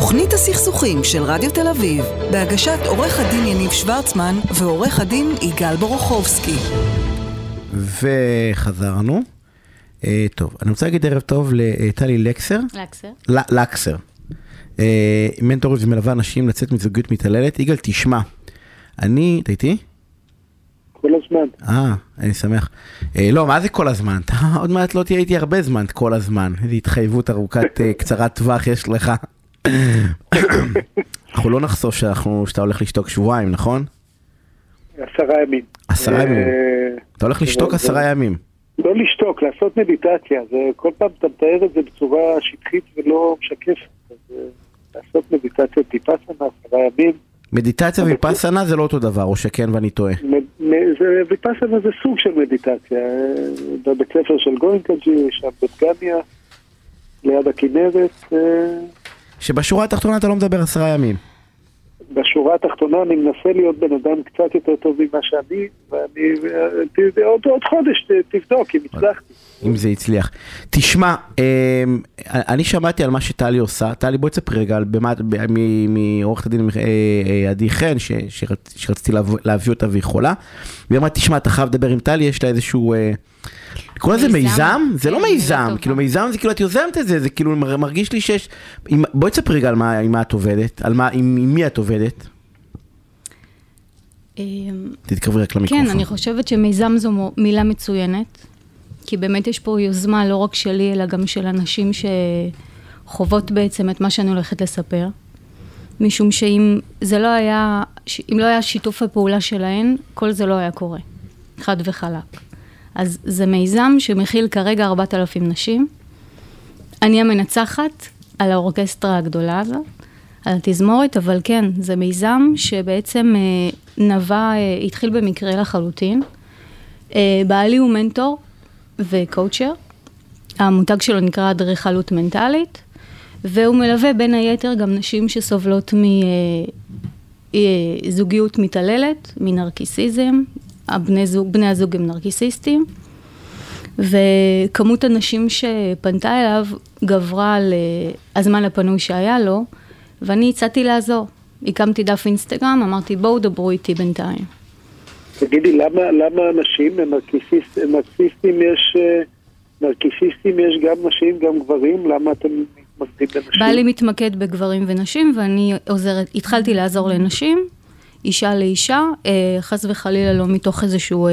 תוכנית הסכסוכים של רדיו תל אביב, בהגשת עורך הדין יניב שוורצמן ועורך הדין יגאל בורוכובסקי. וחזרנו. אה, טוב, אני רוצה להגיד ערב טוב לטלי לקסר. לקסר. לקסר. אה, מנטורית ומלווה אנשים לצאת מזוגיות מתעללת. יגאל, תשמע, אני, אתה איתי? כל הזמן. אה, אני שמח. אה, לא, מה זה כל הזמן? אתה עוד מעט לא תהיה איתי הרבה זמן, כל הזמן. איזו התחייבות ארוכת, אה, קצרת טווח יש לך. אנחנו לא נחשוף שאנחנו, שאתה הולך לשתוק שבועיים, נכון? עשרה ימים. עשרה ימים. אה, אתה הולך לשתוק זה- עשרה ימים. לא לשתוק, לעשות מדיטציה. זה כל פעם אתה מתאר את זה בצורה שטחית ולא משקפת. אה, לעשות מדיטציה טיפה שנה, עשרה ימים. מדיטציה ויפאסנה זה לא אותו דבר, או שכן ואני טועה. ויפאסנה זה סוג של מדיטציה. אה, בבית ספר של גוינקג'י, שם בדגניה, ליד הכנרת. שבשורה התחתונה אתה לא מדבר עשרה ימים. בשורה התחתונה אני מנסה להיות בן אדם קצת יותר טוב ממה שאני, ואני, אה, ת- עוד, עוד חודש ת- תבדוק אם הצלחתי. אם זה הצליח. תשמע, אמ, אני שמעתי על מה שטלי עושה, טלי בואי תספרי רגע מעורכת הדין אה, אה, עדי חן, שרציתי להב- להביא אותה והיא חולה, והיא אמרה, תשמע, אתה חייב לדבר עם טלי, יש לה איזשהו... לקרוא לזה מיזם? זה לא כן, מיזם. כאילו מיזם זה כאילו את יוזמת את זה, זה כאילו מר- מרגיש לי שיש... בואי תספרי רגע על מה את עובדת, על מה, עם עם מי את עובדת. אמ, תתקרבי רק למיקרופון. כן, אני חושבת שמיזם זו מילה מצוינת, כי באמת יש פה יוזמה לא רק שלי, אלא גם של אנשים שחוות בעצם את מה שאני הולכת לספר. משום שאם זה לא היה, אם לא היה שיתוף הפעולה שלהן, כל זה לא היה קורה. חד וחלק. אז זה מיזם שמכיל כרגע 4,000 נשים. אני המנצחת על האורקסטרה הגדולה הזאת, על התזמורת, אבל כן, זה מיזם שבעצם אה, נבע, אה, התחיל במקרה לחלוטין. אה, בעלי הוא מנטור וקואוצ'ר, המותג שלו נקרא אדריכלות מנטלית, והוא מלווה בין היתר גם נשים שסובלות מזוגיות מתעללת, מנרקיסיזם, הבני זוג, בני הזוג הם נרקיסיסטים. וכמות הנשים שפנתה אליו גברה על הזמן הפנוי שהיה לו, ואני הצעתי לעזור. הקמתי דף אינסטגרם, אמרתי בואו דברו איתי בינתיים. תגידי, למה, למה אנשים נרקיסיסט, נרקיסיסטים יש, אה, נרקיסיסטים יש גם נשים, גם גברים? למה אתם מתמקדים בנשים? בעלי מתמקד בגברים ונשים, ואני עוזרת, התחלתי לעזור לנשים, אישה לאישה, אה, חס וחלילה לא מתוך איזשהו... אה,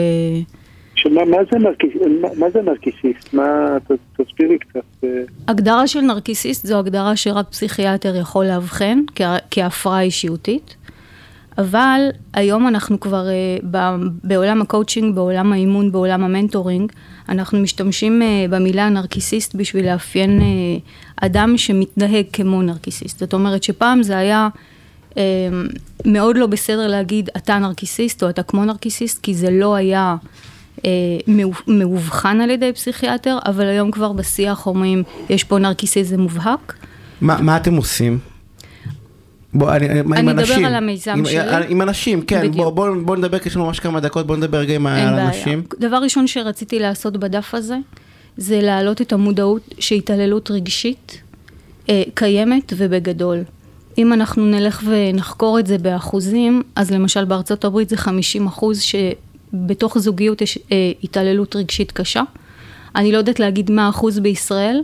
מה זה, נרקיסיסט? מה, תסבירי קצת. אה, הגדרה של נרקיסיסט זו הגדרה שרק פסיכיאטר יכול לאבחן כהפרעה אישיותית, אבל היום אנחנו כבר אה, בעולם הקואוצ'ינג, בעולם האימון, בעולם ה mentoring, אנחנו משתמשים אה, במילה נרקיסיסט בשביל לאפיין אדם שמתנהג כמו נרקיסיסט. זאת אומרת שפעם זה היה מאוד לא בסדר להגיד אתה נרקיסיסט או אתה כמו נרקיסיסט, כי זה לא היה מאובחן על ידי פסיכיאטר, אבל היום כבר בשיח אומרים, יש פה נרקיסיזם מובהק. מה, מה אתם עושים? בוא, אני, אני, עם אני אדבר אנשים. על המיזם עם, שלי. עם אנשים, כן, בדיוק. בוא, בוא, בוא נדבר, כי יש לנו ממש כמה דקות, בוא נדבר רגע עם על בעיה. אנשים. דבר ראשון שרציתי לעשות בדף הזה, זה להעלות את המודעות שהתעללות רגשית אה, קיימת ובגדול. אם אנחנו נלך ונחקור את זה באחוזים, אז למשל בארצות הברית זה 50 אחוז שבתוך זוגיות יש אה, התעללות רגשית קשה. אני לא יודעת להגיד מה האחוז בישראל,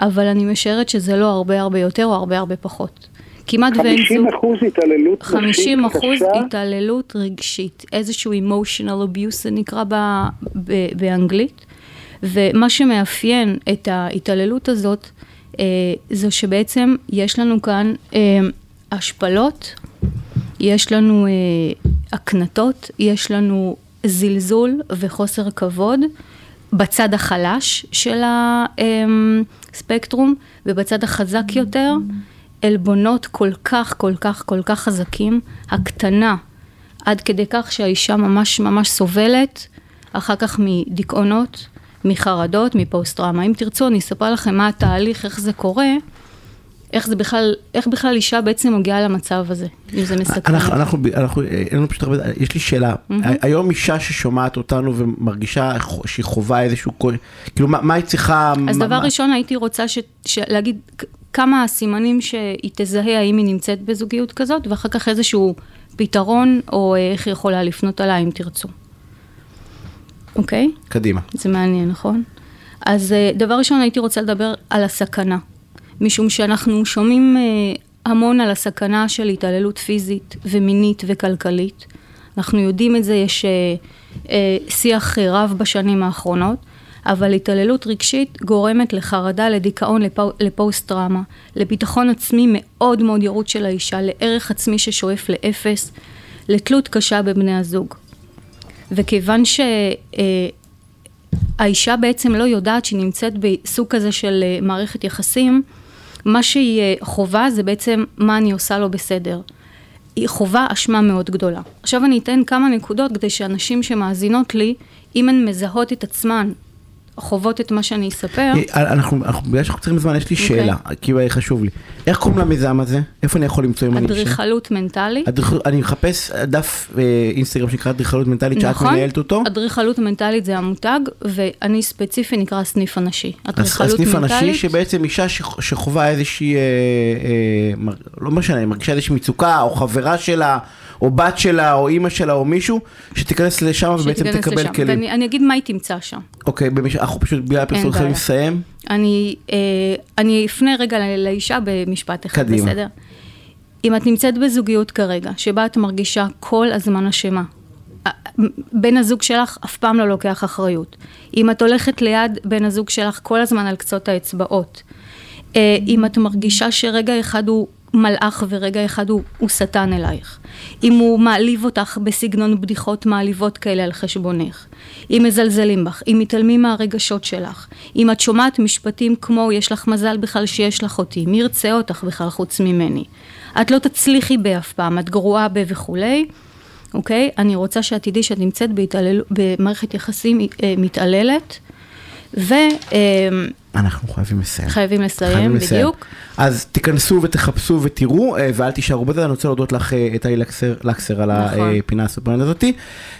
אבל אני משערת שזה לא הרבה הרבה יותר או הרבה הרבה פחות. כמעט ואין 50 זוג... אחוז התעללות נפשית 50 אחוז קשה? התעללות רגשית, איזשהו emotional abuse זה נקרא ב, ב, באנגלית, ומה שמאפיין את ההתעללות הזאת, אה, זה שבעצם יש לנו כאן אה, השפלות, יש לנו אה, הקנטות, יש לנו זלזול וחוסר כבוד בצד החלש של הספקטרום, ובצד החזק יותר, עלבונות כל כך, כל כך, כל כך חזקים, הקטנה, עד כדי כך שהאישה ממש ממש סובלת, אחר כך מדיכאונות, מחרדות, מפוסט-טראומה. אם תרצו, אני אספר לכם מה התהליך, איך זה קורה, איך זה בכלל, איך בכלל אישה בעצם מגיעה למצב הזה, אם זה מסכן. אנחנו, אנחנו, אנחנו, אין לנו פשוט הרבה, יש לי שאלה, היום אישה ששומעת אותנו ומרגישה שהיא חווה איזשהו, כאילו מה, מה היא צריכה, אז מה- דבר מה- ראשון הייתי רוצה ש, ש, להגיד כמה הסימנים שהיא תזהה האם היא נמצאת בזוגיות כזאת, ואחר כך איזשהו פתרון, או אה, איך היא יכולה לפנות עליי אם תרצו. אוקיי? קדימה. זה מעניין, נכון? אז אה, דבר ראשון הייתי רוצה לדבר על הסכנה. משום שאנחנו שומעים אה, המון על הסכנה של התעללות פיזית ומינית וכלכלית. אנחנו יודעים את זה, יש שיח רב בשנים האחרונות. אבל התעללות רגשית גורמת לחרדה, לדיכאון, לפו, לפוסט-טראומה, לביטחון עצמי מאוד מאוד ירוד של האישה, לערך עצמי ששואף לאפס, לתלות קשה בבני הזוג. וכיוון שהאישה בעצם לא יודעת שהיא נמצאת בסוג כזה של אה, מערכת יחסים, מה שהיא חובה זה בעצם מה אני עושה לא בסדר. היא חובה אשמה מאוד גדולה. עכשיו אני אתן כמה נקודות כדי שאנשים שמאזינות לי, אם הן מזהות את עצמן חוות את מה שאני אספר. אה, אנחנו, אנחנו, בגלל שאנחנו צריכים זמן, יש לי. אוקיי. שאלה, כי חשוב לי. איך קוראים למיזם הזה? איפה אני יכול למצוא אם אני... אדריכלות מנטלית. אני מחפש דף אה, אינסטגרם שנקרא אדריכלות מנטלית, שאת נכון, מנהלת אותו. אדריכלות מנטלית זה המותג, ואני ספציפי נקרא הסניף הנשי. אדריכלות הסניף הנשי שבעצם אישה שחווה איזושהי, אה, אה, לא משנה, מרגישה איזושהי מצוקה, או חברה שלה, או בת שלה, או אימא שלה, או מישהו, שתיכנס לשם ובעצם תקבל. כלים. ואני אגיד מה היא תמצא שם. אוקיי. אנחנו פשוט בגלל הפרסום חייבים לסיים. אני, אה, אני אפנה רגע לאישה במשפט אחד, קדימה. בסדר? אם את נמצאת בזוגיות כרגע, שבה את מרגישה כל הזמן אשמה, בן הזוג שלך אף פעם לא לוקח אחריות. אם את הולכת ליד בן הזוג שלך כל הזמן על קצות האצבעות, אה, אם את מרגישה שרגע אחד הוא מלאך ורגע אחד הוא, הוא שטן אלייך. אם הוא מעליב אותך בסגנון בדיחות מעליבות כאלה על חשבונך. אם מזלזלים בך, אם מתעלמים מהרגשות שלך. אם את שומעת משפטים כמו יש לך מזל בכלל שיש לך אותי, מי ירצה אותך בכלל חוץ ממני. את לא תצליחי באף פעם, את גרועה ב וכולי. אוקיי? אני רוצה שאת תדעי שאת נמצאת בהתעלל... במערכת יחסים אה, מתעללת. ו... אה, אנחנו חייבים לסיים. חייבים לסיים, חייבים בדיוק. לסיים. אז תיכנסו ותחפשו ותראו, אה, ואל תישארו בזה, אני רוצה להודות לך, טלי לקסר, לקסר על נכון. הפינה הסופרנט הזאתי.